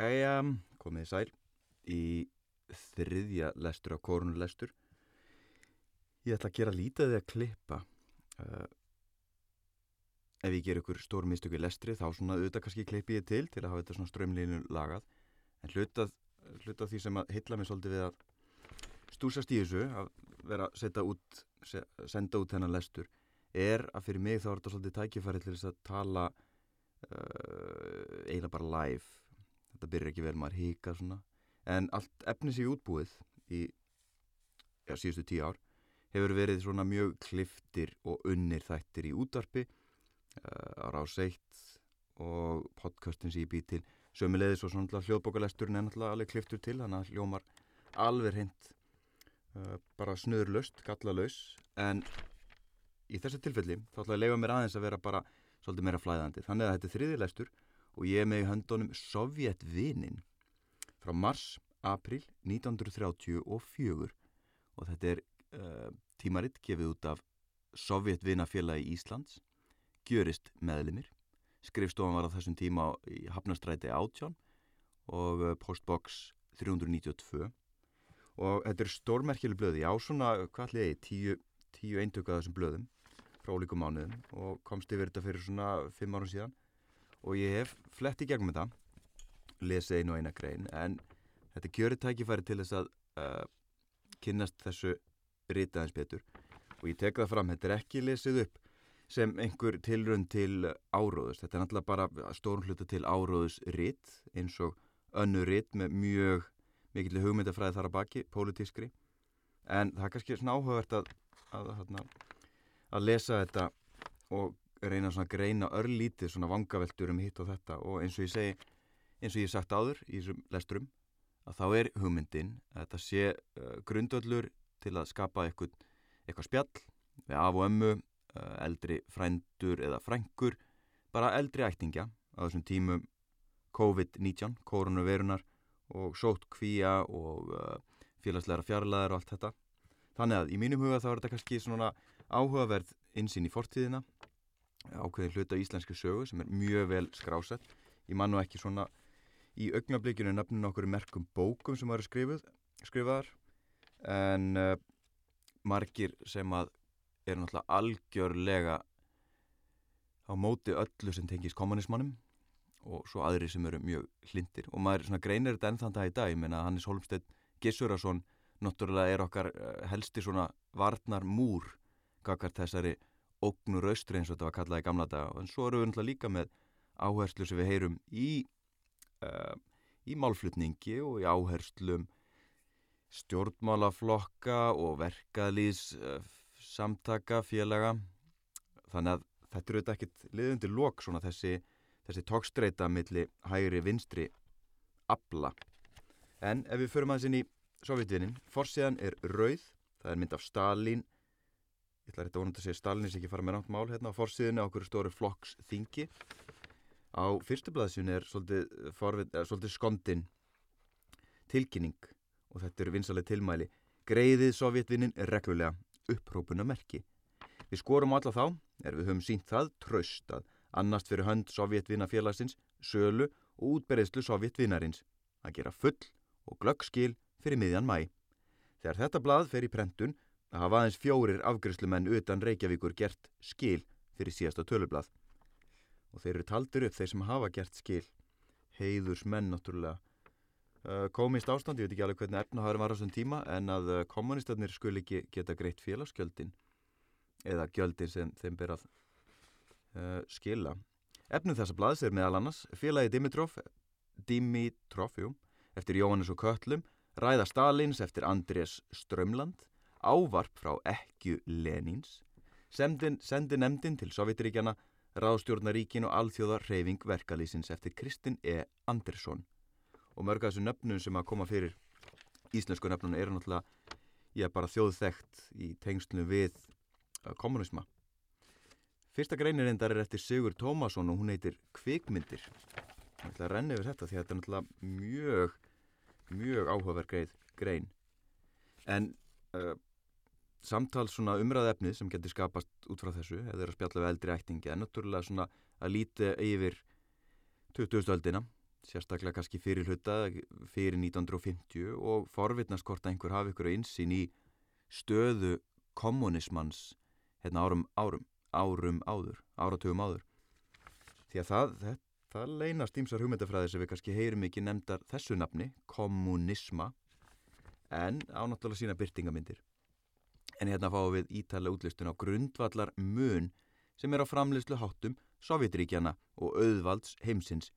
Æja, komið sæl í þriðja lestur á korunulestur. Ég ætla að gera lítið að klippa. Uh, ef ég ger ykkur stór mistöku lestri þá svona auðvitað kannski klippi ég til til að hafa þetta svona strömlínu lagað. En hlutað, hlutað því sem að hitla mig svolítið við að stúsast í þessu, að vera að út, senda út þennan lestur, er að fyrir mig þá er þetta svolítið tækifæri til þess að tala uh, eiginlega bara live þetta byrjar ekki vel, maður híkar svona. En allt efni sig útbúið í já, síðustu tíu ár hefur verið svona mjög kliftir og unnir þættir í útvarpi uh, á ráseitt og podcastin sem ég bý til. Sömulegðis og svona hljóðbókalesturinn er náttúrulega alveg kliftur til þannig að hljómar alveg hreint uh, bara snöðurlöst, gallalös en í þessu tilfelli þá ætla ég að lega mér aðeins að vera bara svolítið meira flæðandi. Þannig að þetta er þriðilestur og ég með í höndunum Sovjetvinin frá mars, april 1934 og þetta er uh, tímaritt gefið út af Sovjetvinafélagi Íslands gjörist meðlimir. Skrifstofan var á þessum tíma í Hafnastræti 18 og uh, postbox 392 og þetta er stórmerkjuleg blöði á svona, hvað ætli ég, tíu, tíu eintöku af þessum blöðum frá líkum mánuðum og komst yfir þetta fyrir svona fimm árum síðan og ég hef flett í gegnum þetta lesið einu og eina grein en þetta kjörið tækifæri til þess að uh, kynnast þessu ritaðins betur. Og ég tek það fram, þetta er ekki lesið upp sem einhver tilrönd til áróðus, þetta er náttúrulega bara stórn hluta til áróðus rit eins og önnu rit með mjög mikill hugmyndafræði þar að baki, pólitískri. En það er kannski svona áhugavert að, að, að, að lesa þetta og reyna að greina örlítið svona vangaveltur um hitt og þetta. Og eins og ég segi eins og ég sagt áður í þessum lesturum að þá er hugmyndin að þetta sé uh, grundöllur til að skapa eitthvað, eitthvað spjall við af og ömmu, uh, eldri frændur eða frængur bara eldri ættingja á þessum tímum COVID-19, koronavirunar og sótt kvíja og uh, félagsleira fjarlæðar og allt þetta. Þannig að í mínum huga þá er þetta kannski svona áhugaverð insýn í fortíðina ákveðin hluta íslenski sögu sem er mjög vel skrásett. Ég man nú ekki svona í augnablikinu nefnum okkur merkum bókum sem varu skrifuð, skrifaðar en uh, margir sem að er náttúrulega algjörlega á móti öllu sem tengis kommunismannum og svo aðri sem eru mjög hlindir og maður greinir þetta enn þann dag í dag ég menna Hannes Holmstedt Gissurason náttúrulega er okkar uh, helsti svona varnar múr kakart þessari ógnur austri eins og þetta var kallað í gamla daga. En svo eru við líka með áherslu sem við heyrum í uh, í málflutningi og í áherslum stjórnmálaflokka og verkaðlýs uh, samtaka félaga. Þannig að þetta eru þetta ekkit liðundir lok svona þessi, þessi tókstreita millir hægri vinstri abla en ef við förum aðeins inn í sovjetvinnin, fórsíðan er rauð það er mynd af Stalin ég ætla þetta vonandi að segja Stalins ekki fara með nátt mál hérna á forsiðinu á okkur stóri flokks þingi á fyrstu blaðsjun er svolítið, forvit, er, svolítið skondin tilkynning og þetta eru vinsaleg tilmæli. Greiðið sovjetvinnin reglulega upprópuna merki við skorum alla þá er við höfum sínt það tröst að annast fyrir hönd sovjetvinnafélagsins sölu og útberðslu sovjetvinnarins að gera full og glöggskil fyrir miðjan mæ þegar þetta blað fer í prentun að hafa aðeins fjórir afgriðslumenn utan Reykjavíkur gert skil fyrir síðasta tölublað. Og þeir eru taldir upp þeir sem hafa gert skil. Heiðurs menn náttúrulega. Komist ástand, ég veit ekki alveg hvernig efnahagur var á þessum tíma, en að kommunistarnir skul ekki geta greitt félagsgjöldin eða gjöldin sem þeim ber að uh, skila. Efnum þessa blaðs er meðal annars félagi Dimitrov, Dimitrov, jú, eftir Jóhannes og Köllum, Ræða Stalins eftir Andrés Strömland, ávarp frá ekju Lenins, sendi, nefndin til Sovjetiríkjana, ráðstjórnaríkin og alþjóðar reyfing verkalýsins eftir Kristinn E. Andersson. Og mörg að þessu nöfnum sem að koma fyrir íslensku nöfnum eru náttúrulega, ég er bara þjóðþekt í tengslunum við uh, kommunisma. Fyrsta greinir endar er eftir Sigur Tómasson og hún heitir Kvikmyndir. Það ætla að renna yfir þetta því að þetta er náttúrulega mjög, mjög áhugaverð grein. En uh, samtal svona umræðefnið sem getur skapast út frá þessu eða er að spjalla við eldri ættingi en náttúrulega svona að líti yfir 2000. öldina sérstaklega kannski fyrir hluta fyrir 1950 og forvitnast hvort að einhver hafi ykkur einsinn í stöðu kommunismans hérna árum, árum, árum áður, áratugum áður. Því að það, það, það leynast ímsar hugmyndafræði sem við kannski heyrum ekki nefndar þessu nafni, kommunisma, en ánáttúrulega sína byrtingamindir. En hérna fáum við ítala útlistun á grundvallar mun sem er á framleyslu háttum Sovjetríkjana og auðvalds heimsins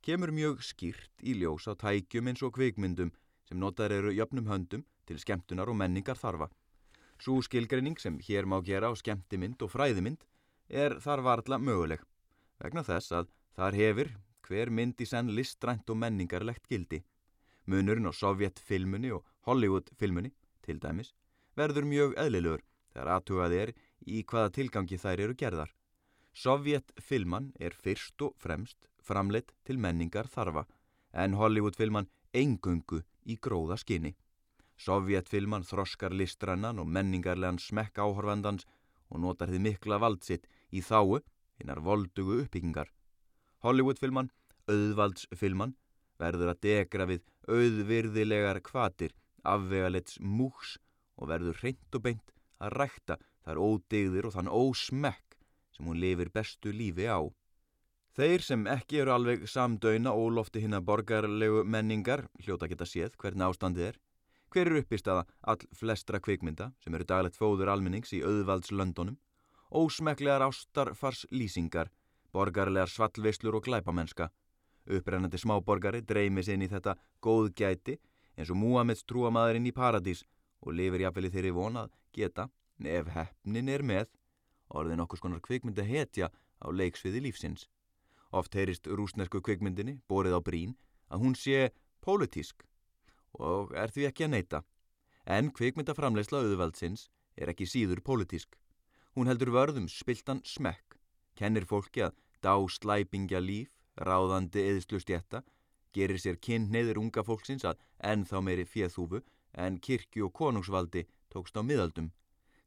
kemur mjög skýrt í ljós á tækjum eins og kvikmyndum sem notar eru jöfnum höndum til skemmtunar og menningar þarfa. Svo skilgreining sem hér má gera á skemmtimynd og fræðimynd er þar varla möguleg, vegna þess að þar hefur hver mynd í senn listrænt og menningarlegt gildi. Munurinn á Sovjetfilmunni og Hollywoodfilmunni, til dæmis, verður mjög eðlilegur þegar aðtugað er í hvaða tilgangi þær eru gerðar. Sovjetfilman er fyrst og fremst framleitt til menningar þarfa en Hollywoodfilman engungu í gróða skinni. Sovjetfilman þroskar listrannan og menningarlegan smekk áhorfandans og notar þið mikla valdsitt í þáu hinnar voldugu uppbyggingar. Hollywoodfilman, auðvaldsfilman, verður að degra við auðvirðilegar kvatir, afvegalets múks og verður reynd og beint að rækta þar ódegðir og þann ósmekk sem hún lifir bestu lífi á. Þeir sem ekki eru alveg samdöina ólofti hinn að borgarlegu menningar hljóta geta séð hvernig ástandið er. Hver eru uppist aða all flestra kvikmynda sem eru daglegt fóður almennings í auðvaldslöndunum, ósmeklegar ástarfars lýsingar, borgarlegar svallveislur og glæpamennska, upprennandi smáborgari dreymis inn í þetta góðgæti eins og Múameds trúamadurinn í paradís og lifir jáfnvel í þeirri vonað geta, ef hefnin er með, orðin okkur skonar kvikmynda hetja á leiksviði lífsins. Oft heyrist rúsnesku kvikmyndinni, borið á brín, að hún sé pólitísk og er því ekki að neyta. En kvikmyndaframleysla auðvaldsins er ekki síður pólitísk. Hún heldur vörðum spiltan smekk, kennir fólki að dá slæpingja líf, ráðandi eðslu stjætta, gerir sér kynniður unga fólksins að ennþá meiri fjöðhúfu en kirkju og konungsvaldi tókst á miðaldum.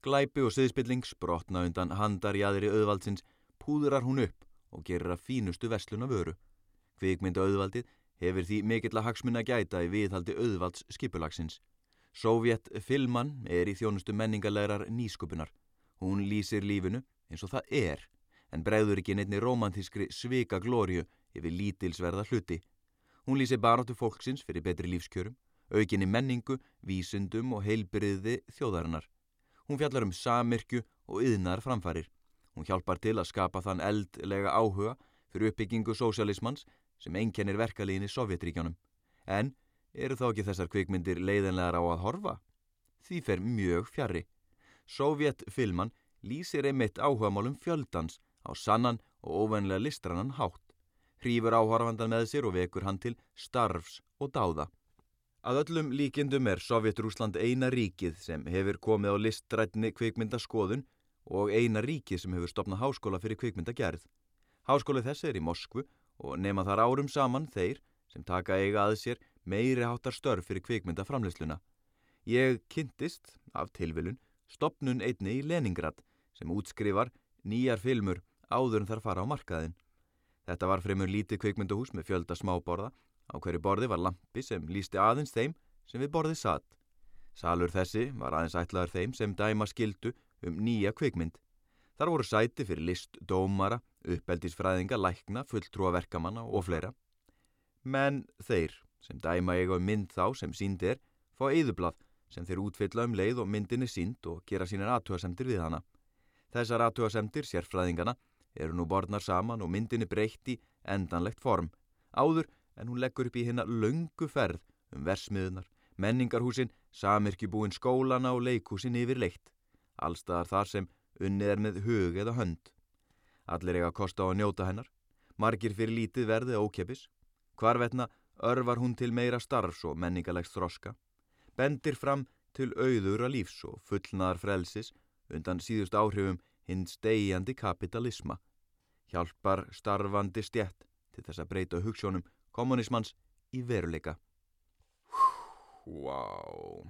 Glæpi og siðspilling sprotna undan handar í aðri auðvaldsins, púðurar hún upp og gerir að fínustu vesluna vöru. Kvikmynda auðvaldið hefur því mikill að hagsmunna gæta í viðhaldi auðvalds skipulagsins. Sovjet filman er í þjónustu menningarlegar nýskupunar. Hún lýsir lífinu eins og það er, en bregður ekki neittni romantískri svika glóriu yfir lítilsverða hluti. Hún lýsir baróttu fólksins fyrir betri lífskjörum, aukinni menningu, vísundum og heilbriði þjóðarinnar. Hún fjallar um samirkju og yðnar framfarir. Hún hjálpar til að skapa þann eldlega áhuga fyrir uppbyggingu sósialismans sem einkennir verkalíðin í Sovjetríkjónum. En eru þá ekki þessar kvikmyndir leiðinlegar á að horfa? Því fer mjög fjari. Sovjetfilman lýsir einmitt áhugamálum fjöldans á sannan og óvenlega listrannan hátt. Hrýfur áhorfandan með sér og vekur hann til starfs og dáða. Að öllum líkindum er Sovjetrúsland eina ríkið sem hefur komið á listrætni kvikmyndaskoðun og eina ríkið sem hefur stopnað háskóla fyrir kvikmyndagerð. Háskólið þessi er í Moskvu og nema þar árum saman þeir sem taka eiga að sér meiri háttar störf fyrir kvikmyndaframleysluna. Ég kynntist, af tilvilun, stopnun einni í Leningrad sem útskrifar nýjar filmur áður en þar fara á markaðin. Þetta var fremur lítið kvikmynduhús með fjölda smáborða. Á hverju borði var lampi sem lísti aðeins þeim sem við borðið satt. Salur þessi var aðeins ætlaður þeim sem dæma skildu um nýja kvikmynd. Þar voru sæti fyrir list, dómara, uppeldisfræðinga, lækna, fulltrúa verkamanna og fleira. Menn þeir sem dæma eiga um mynd þá sem sínd er fá eðublað sem þeir útfylla um leið og myndin er sínd og gera sínar aðtúasemtir við hana. Þessar aðtúasemtir, sérfræðingana, eru nú borðnar saman og myndin er breytt í endanlegt form. Áður en hún leggur upp í hérna löngu ferð um versmiðunar, menningarhúsin, samirkjubúin skólana og leikhúsin yfir leitt. Allstaðar þar sem unnið er með hug eða hönd. Allir eiga að kosta á að njóta hennar. Margir fyrir lítið verði ókepis. Hvarvetna örvar hún til meira starfs og menningalegst þroska. Bendir fram til auðura lífs og fullnaðar frelsis undan síðust áhrifum hinn stegjandi kapitalisma. Hjálpar starfandi stjætt til þess að breyta hugssjónum kommunismans í veruleika. Wow.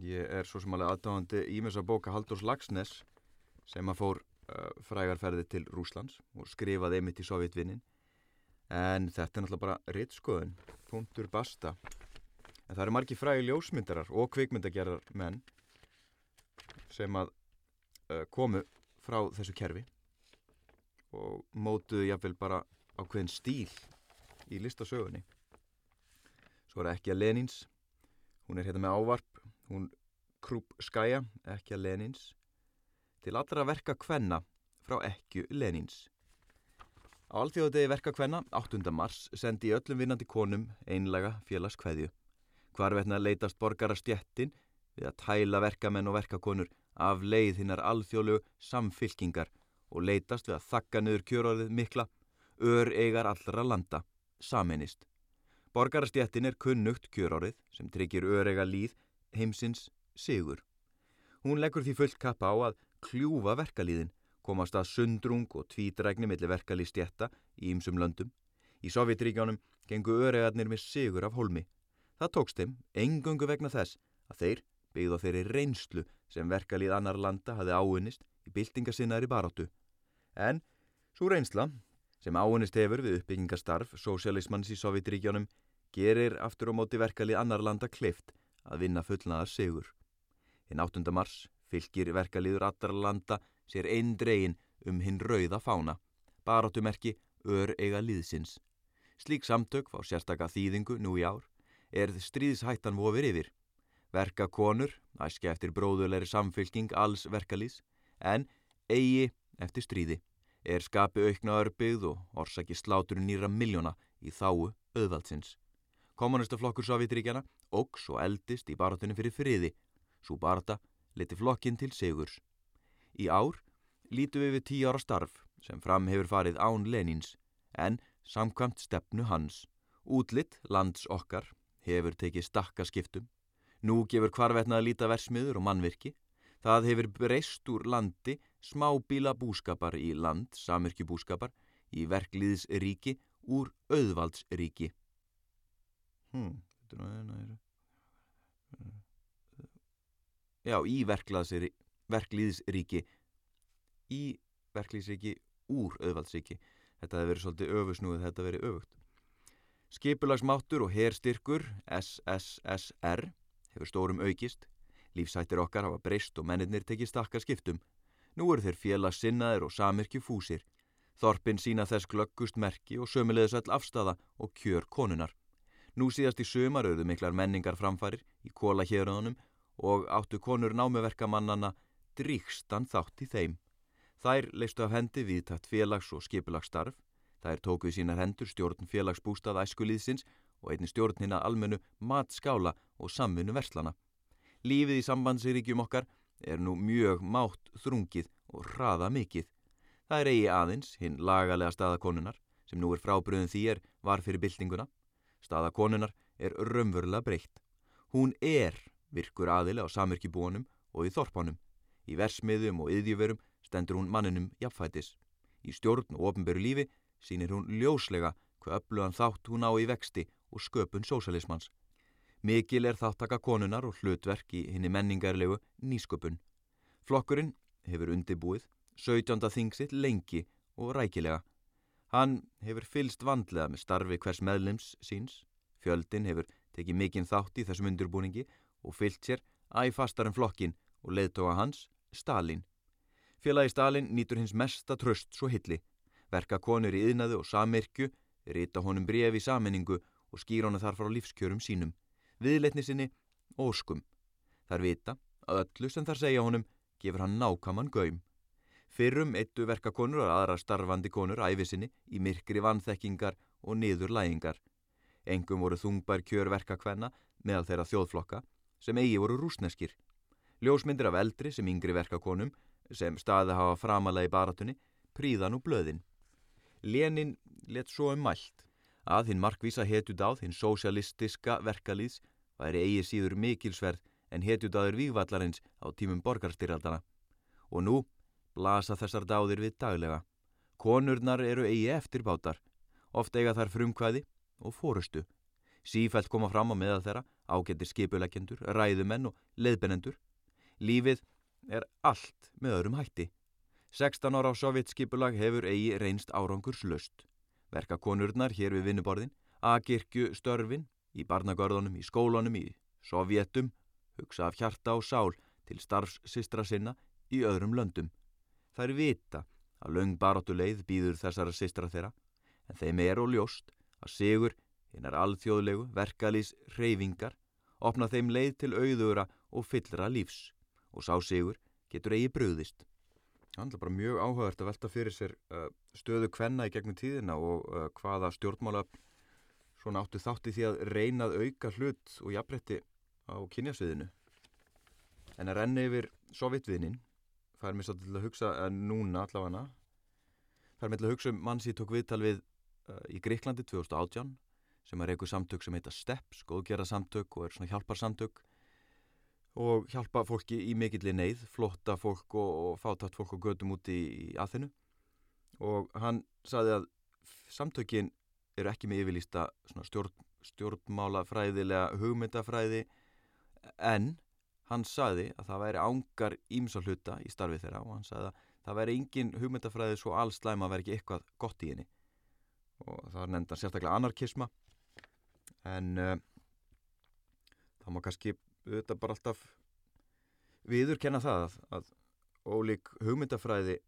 ég er svo sem alveg aðdáðandi ímess að bóka Haldurs Lagsnes sem að fór uh, frægarferði til Rúslands og skrifaði einmitt í Sovjetvinnin En þetta er náttúrulega bara rittskoðun, punktur basta. En það eru margi frægi ljósmyndarar og kvikmyndagerðar menn sem að uh, komu frá þessu kerfi og mótuðu jáfnvel bara ákveðin stíl í listasögunni. Svo er ekki að Lenins, hún er hérna með ávarp, hún Krúp Skæja, ekki að Lenins, til allra verka kvenna frá ekki Lenins. Á alltíðadegi verka kvenna, 8. mars, sendi öllum vinnandi konum einlega félagskveðju. Hvar veitna leitast borgara stjettin við að tæla verkamenn og verkakonur af leið hinnar alþjóðlegu samfylkingar og leitast við að þakka niður kjörorðið mikla, ör eigar allra landa, saminist. Borgarastjættin er kunnugt kjörorðið sem tryggir ör eiga líð heimsins sigur. Hún leggur því fullt kappa á að kljúfa verkalíðin, komast að sundrung og tvítrækni millir verkalíðstjætta í ýmsum löndum. Í Sovjetríkjónum gengu öregarnir með sigur af holmi. Það tókst þeim engungu vegna þess að þeir byggðu á þeirri reynslu sem verkalíð annar landa hafi áunnist í byltingasinnaðri baróttu. En svo reynsla sem áunnist hefur við uppbyggingastarf sósialismans í Sovjetríkjónum gerir aftur á móti verkalíð annar landa kleift að vinna fullnaðar sigur. Hinn 8. mars fylgir verkalíður allra landa sér einn dregin um hinn rauða fána, baróttumerki ör eiga líðsins. Slík samtök fá sérstaka þýðingu nú í ár er stríðshættan vofir yfir. Verka konur, æskja eftir bróðulegri samfylking alls verkalýs, en eigi eftir stríði, er skapi aukna örbyggð og orsaki sláturinn nýra miljóna í þáu auðvaldsins. Kommunistaflokkur Sovjetríkjana ógs og eldist í barátunum fyrir friði, svo barata leti flokkin til sigurs. Í ár lítu við við tíu ára starf sem fram hefur farið án Lenins, en samkvæmt stefnu hans. Útlitt lands okkar hefur tekið stakka skiptum Nú gefur hvarvetna að líta versmiður og mannvirki. Það hefur breyst úr landi smábíla búskapar í land, samirkju búskapar, í verkliðsríki úr auðvaldsríki. Hmm, Já, í verkliðsríki, í verkliðsríki úr auðvaldsríki. Þetta hefur verið svolítið öfusnúið, þetta hefur verið öfugt. Skipulagsmáttur og herstyrkur, SSSR, hefur stórum aukist, lífsættir okkar hafa breyst og mennirnir tekið stakka skiptum. Nú eru þeir félags sinnaðir og samirkju fúsir. Þorpin sína þess glöggust merki og sömulegðis all afstafa og kjör konunar. Nú síðast í sömar auðu miklar menningar framfarir í kóla héröðunum og áttu konur námiverkamannana dríkstan þátt í þeim. Þær leistu af hendi viðtætt félags- og skipulagsstarf. Þær tókuð sínar hendur stjórn félagsbústað æskulíðsins og einni stjórnina almennu matskála og samfunnu verslana. Lífið í sambandsýrikjum okkar er nú mjög mátt þrungið og hraða mikið. Það er eigi aðeins hinn lagalega staðakonunar sem nú er frábriðin er var fyrir byltinguna. Staðakonunar er raunverulega breytt. Hún er virkur aðili á samirkjubúanum og í þorpanum. Í versmiðum og yðjuverum stendur hún manninum jafnfætis. Í stjórn og ofnböru lífi sínir hún ljóslega hvað öflugan þátt hún á í vexti og sköpun sósalismans. Mikil er þáttaka konunar og hlutverk í henni menningarlegu nýsköpun. Flokkurinn hefur undibúið 17. þingsitt lengi og rækilega. Hann hefur fylst vandlega með starfi hvers meðlims síns. Fjöldin hefur tekið mikinn þátt í þessum undirbúningi og fyllt sér æg fastar en flokkin og leðtoga hans, Stalin. Félagi Stalin nýtur hins mesta tröst svo hilli. Verka konur í yðnaðu og samirkju, rita honum brefi í saminningu og skýr honu þar frá lífskjörum sínum, viðleitni sinni og óskum. Þar vita að öllu sem þar segja honum gefur hann nákaman gaum. Fyrrum eittu verkakonur og aðra starfandi konur æfi sinni í myrkri vanþekkingar og niður lægingar. Engum voru þungbær kjörverkakvenna meðal þeirra þjóðflokka sem eigi voru rúsneskir. Ljósmyndir af eldri sem yngri verkakonum sem staði hafa framalega í baratunni príðan og blöðin. Lenin let svo um mælt að hinn markvísa hetjudáð, hinn sósialistiska verkalýðs væri eigi síður mikilsverð en hetjudáður vývallarins á tímum borgarstyrjaldana. Og nú blasa þessar dáðir við daglega. Konurnar eru eigi eftirbátar, oft eiga þar frumkvæði og fórustu. Sífælt koma fram á meðal þeirra, ágættir skipuleggjendur, ræðumenn og leðbenendur. Lífið er allt með öðrum hætti. 16 ára á sovjetskipulag hefur eigi reynst árangurslöst. Verkakonurnar hér við vinnuborðin, agirkju störfin, í barnagörðunum, í skólanum, í sovjetum, hugsa af hjarta og sál til starfssistra sinna í öðrum löndum. Það er vita að löng baróttu leið býður þessara sistra þeirra, en þeim er og ljóst að sigur hinnar alþjóðlegu verkalýs reyfingar opna þeim leið til auðura og fyllra lífs og sá sigur getur eigi bröðist. Það er bara mjög áhugavert að velta fyrir sér uh, stöðu kvenna í gegnum tíðina og uh, hvaða stjórnmála svona áttu þátti því að reynað auka hlut og jafnbretti á kynjasviðinu. En að renna yfir sovjetviðnin, það er mér svo til að hugsa, en núna allavega, er mér til að hugsa um mann sem ég tók viðtal við uh, í Greiklandi 2018 sem er eitthvað samtök sem heita STEPS, góðgerra samtök og er svona hjálparsamtök og hjálpa fólki í mikilli neyð, flotta fólk og, og fátatt fólk og gödum út í, aðinu og hann saði að samtökin eru ekki með yfirlýsta stjórn, stjórnmála fræðilega hugmyndafræði en hann saði að það væri ángar ímsa hluta í starfi þeirra og hann saði að það væri engin hugmyndafræði svo allslæm að vera ekki eitthvað gott í henni. Og það er nefndan sérstaklega anarkisma. En uh, það má kannski auðvitað bara alltaf viðurkenna það að, að ólík hugmyndafræði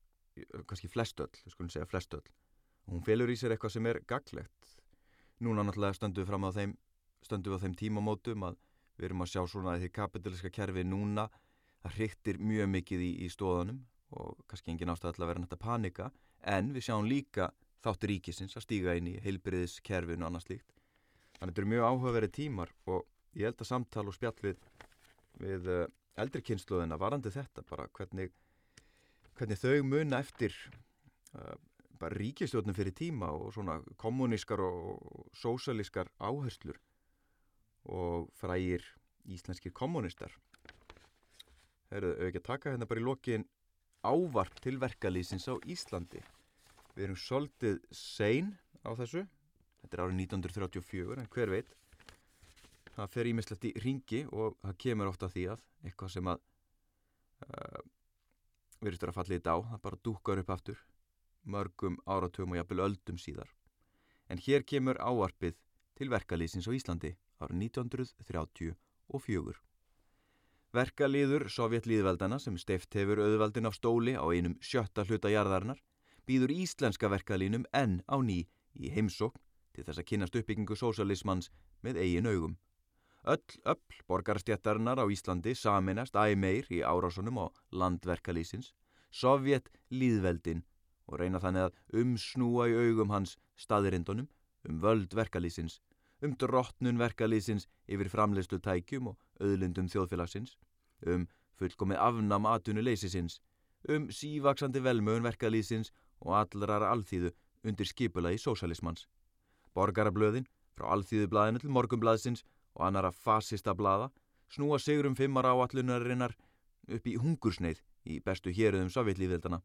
kannski flestöll, skulum segja flestöll hún felur í sér eitthvað sem er gaglegt núna náttúrulega stöndum við fram á þeim stöndum við á þeim tímamótum að við erum að sjá svona að því kapitaliska kerfi núna það hryktir mjög mikið í, í stóðunum og kannski engin ástæð að vera nætt að panika en við sjáum líka þáttur ríkisins að stíga inn í heilbriðiskerfinu og annað slíkt. Þannig að þetta eru mjög áhugaverið tímar og ég held að samtal og spjall við, við uh, eldri kynsluðina varandi þetta bara hvernig, hvernig þau muna eftir uh, bara ríkistjóðnum fyrir tíma og svona kommunískar og, sósalískar áherslur og frægir íslenskir kommunistar Herðu, auðvitað taka hérna bara í lokin ávarp til verkalýsins á Íslandi? Við erum svolítið sein á þessu. Þetta er árið 1934 en hver veit það fer ímislegt í ringi og það kemur ofta því að eitthvað sem að uh, virðist að falla í dag það bara dúkar upp aftur mörgum áratugum og jafnvel öldum síðar en hér kemur áarpið til verkalýsins á Íslandi árið 1934 Verkalýður Sovjetlýðveldana sem steift hefur auðvaldin á stóli á einum sjötta hluta jarðarinnar býður íslenska verkalýnum enn á ný í heimsókn til þess að kynast uppbyggingu sósalismans með eigin augum. Öll öll borgarstjættarinnar á Íslandi saminast æmeir í árásunum á landverkalýsins, Sovjet líðveldin og reyna þannig að umsnúa í augum hans staðirindunum um völd verkalýsins, um drottnun verkalýsins yfir framleiðslu tækjum og auðlindum þjóðfélagsins, um fullkomið afnam atunuleysisins, um sívaksandi velmögun verkalýsins og allrar alþýðu undir skipula í sósalismans. Borgarablöðin, frá alþýðublaðinu til morgumblaðsins og annara fasista blaða snúa sigurum fimmar áallunarinnar upp í hungursneið í bestu héruðum sovjetlífildana.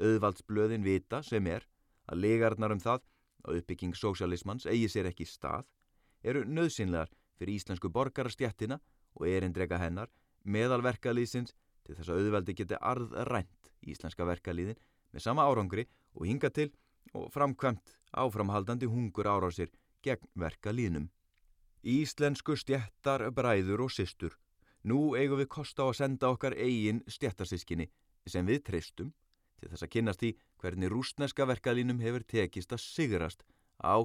Öðvaldsblöðin vita sem er að legarnar um það að uppbygging sósialismans eigi sér ekki stað eru nöðsynlegar fyrir íslensku borgarastjættina og erindrega hennar meðalverkalýðsins til þess að auðveldi geti arðrænt íslenska verkalýðin með sama árangri og hinga til og framkvæmt áframhaldandi hungur árásir gegn verkalýðnum. Íslensku stjættar, bræður og systur. Nú eigum við kosta á að senda okkar eigin stjættarsískinni sem við treystum til þess að kynast í hvernig rúsneska verkalínum hefur tekist að sigrast á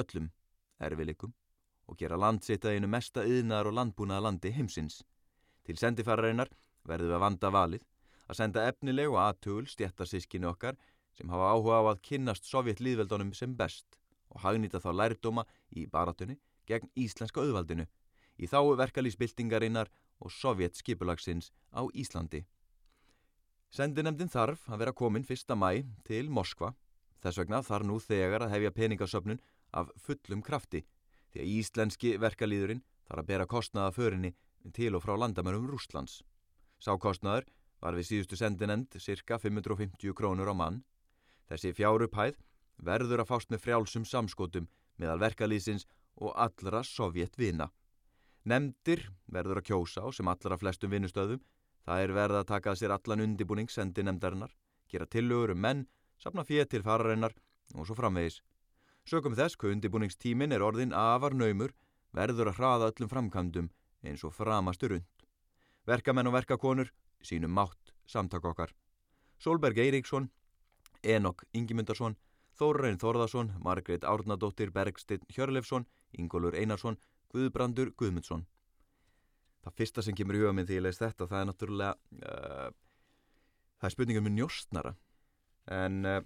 öllum erfilikum og gera landsitta einu mesta yðnar og landbúnaða landi heimsins. Til sendifarareinar verðum við að vanda valið að senda efnileg og aðtugul stjættarsískinni okkar sem hafa áhuga á að kynnast sovjetlýðveldunum sem best og hagnýta þá lærdóma í baratunni gegn íslenska auðvaldinu í þáu verkalýsbyltingarinnar og sovjet skipulagsins á Íslandi. Sendinemdin þarf að vera komin 1. mæ til Moskva. Þess vegna þarf nú þegar að hefja peningasöfnun af fullum krafti því að íslenski verkalýðurinn þarf að bera kostnaða förinni til og frá landamörum Rúslands. Sákostnaður var við síðustu sendinemd cirka 550 krónur á mann. Þessi fjárupphæð verður að fást með frjálsum samskotum meðal verkalýðsins og allra sovjetvina. Nemndir verður að kjósa á sem allra flestum vinnustöðum, það er verða að taka sér allan undibúning sendi nemndarinnar, gera tillögur um menn, sapna fér til fararinnar og svo framvegis. Sökum þess, kundibúningstímin er orðin afar naumur, verður að hraða öllum framkvæmdum eins og framastur und. Verkamenn og verkakonur, sínum mátt, samtak okkar. Solberg Eiríksson, Enok Ingimundarsson, Þórarin Þórðarsson, Margreit Árnadóttir, Bergsteinn Hjörlefsson, Ingólfur Einarsson, Guðbrandur Guðmundsson. Það fyrsta sem kemur í huga minn því ég leist þetta, það er náttúrulega, uh, það er spurningum með njóstnara. En uh,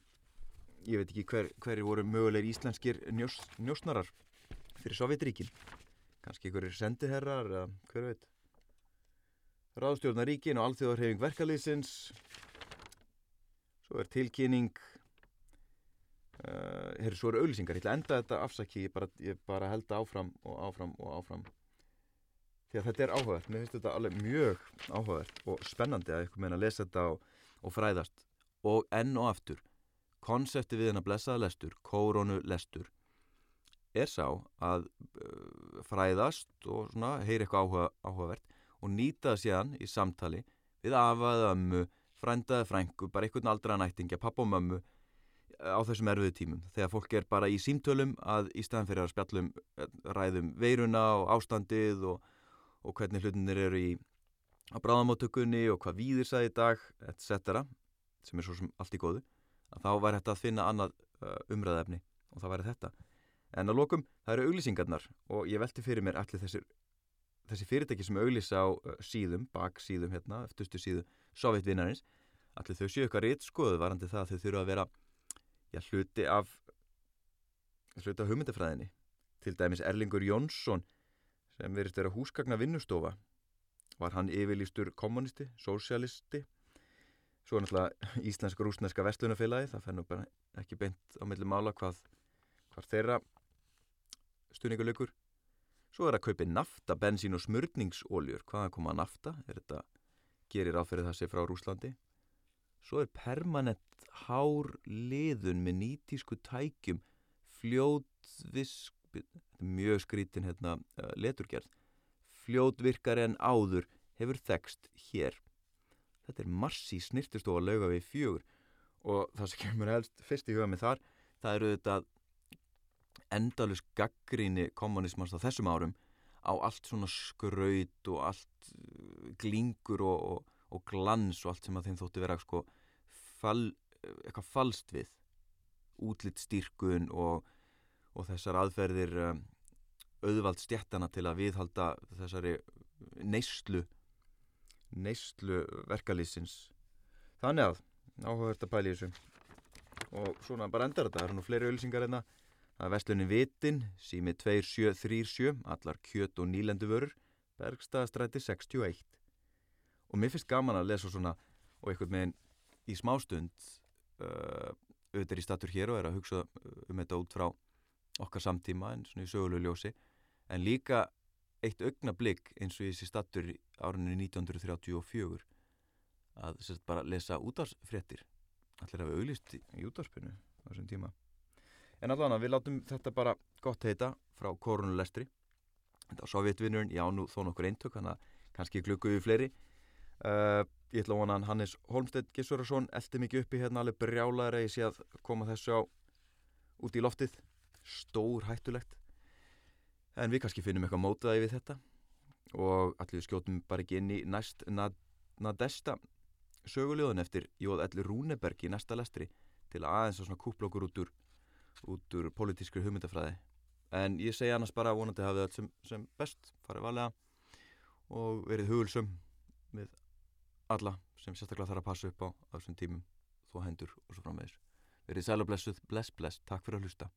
ég veit ekki hver, hverju voru mögulegir íslenskir njós, njóstnarar fyrir Sovjetríkin. Kanski einhverjir sendiherrar, eða hver veit. Ráðstjórnaríkin og alþjóðarhefing verkalýsins. Svo er tilkynning Uh, herru, svo eru auðlýsingar, ég ætla að enda þetta afsaki, ég bara, ég bara held áfram og áfram og áfram. Því að þetta er áhugavert, mér finnst þetta alveg mjög áhugavert og spennandi að ykkur meina að lesa þetta og, og fræðast. Og enn og aftur konsepti við hennar blessaða lestur, kórónu lestur er sá að uh, fræðast og svona heyri eitthvað áhuga, áhugavert og nýta það síðan í samtali við afaða ömmu, frændaði frængu, bara einhvern aldra nættingja, pappa og mömmu á þessum erfiðu tímum þegar fólk er bara í símtölum að í staðan fyrir að spjallum eh, ræðum veiruna og ástandið og, og hvernig hlutinir eru í á bráðamáttökunni og hvað víðir sæði í dag, etc. sem er svo sem allt í góðu að þá væri þetta að finna annað uh, umræðefni og það væri þetta. En að lokum, það eru auglýsingarnar og ég velti fyrir mér allir þessir, þessi fyrirtæki sem auglýsa á uh, síðum, bak síðum hérna, eftirstu síðu sovjetvinnarins, allir þau séu eitthvað rétt skoðu varandi það að þau þurfa að vera já, hluti af hluti af hugmyndafræðinni. Til dæmis Erlingur Jónsson sem verist vera húsgagna vinnustofa var hann yfirlýstur kommunisti, sósialisti svo náttúrulega Íslensk-rúsneska vestlunafélagi það fær nú bara ekki beint á milli mála hvað, hvað þeirra stuðninguleikur svo er að kaupi nafta, bensín og smörningsóljur hvaðan koma nafta? Er þetta gerir áferðið það sér frá Rúslandi svo er permanent hár liðun með nýtísku tækjum fljótvisk mjög skrítin hérna, uh, leturgerð. Fljótvirkar en áður hefur þekst hér. Þetta er massi snirtustofa lauga við fjögur og það sem kemur helst fyrst í huga með þar það eru þetta endalus gaggríni kommunismans á þessum árum á allt svona skraut og allt uh, glingur og, og, og glans og allt sem að þeim þótti vera sko fal, eitthvað falst við. Útlitt styrkun og, og þessar aðferðir um, auðvald stjættana til að viðhalda þessari neyslu neyslu verkalýsins þannig að áhugavert að pæla í þessu. Og svona bara endar þetta. Það eru nú fleiri ölsingar einna hérna. það er vestlunin Vitin, sími 2737 allar kjöt og nýlendu vörur Bergstaðastræti 61 og mér finnst gaman að lesa svona og einhvern veginn í smástund uh, auðvitað er í statur hér og er að hugsa um þetta út frá okkar samtíma en svona í sögulegu ljósi. En líka eitt augnablík eins og í þessi statur árunni 1934 að sérst, bara lesa útvarsfréttir allir hafa auglist í, í útvarspinu á þessum tíma. En allavega við látum þetta bara gott heita frá korunulestri þetta á sovjetvinnurinn, já nú þó nokkur eintök þannig að kannski glukkuðu fleiri uh, ég ætla að vona hann Hannes Holmstedt Gissurarsson eldi mikið uppi hérna alveg brjálaður að ég sé að koma þessu á út í loftið. Stór hættulegt en við kannski finnum eitthvað mótaði við þetta. Og allir skjótum bara ekki inn í næst Nadesta söguljóðun eftir Jóð Elli Rúneberg í næsta lestri til aðeins að svona kúpla okkur út úr út úr politískri hugmyndafræði. En ég segja annars bara vonandi hafa það sem, sem best farið valega og verið hugulsum með alla sem sérstaklega þarf að passa upp á á þessum tímum, þó hendur og svo framvegis. Verið sæl og blessuð, bless, bless, takk fyrir að hlusta.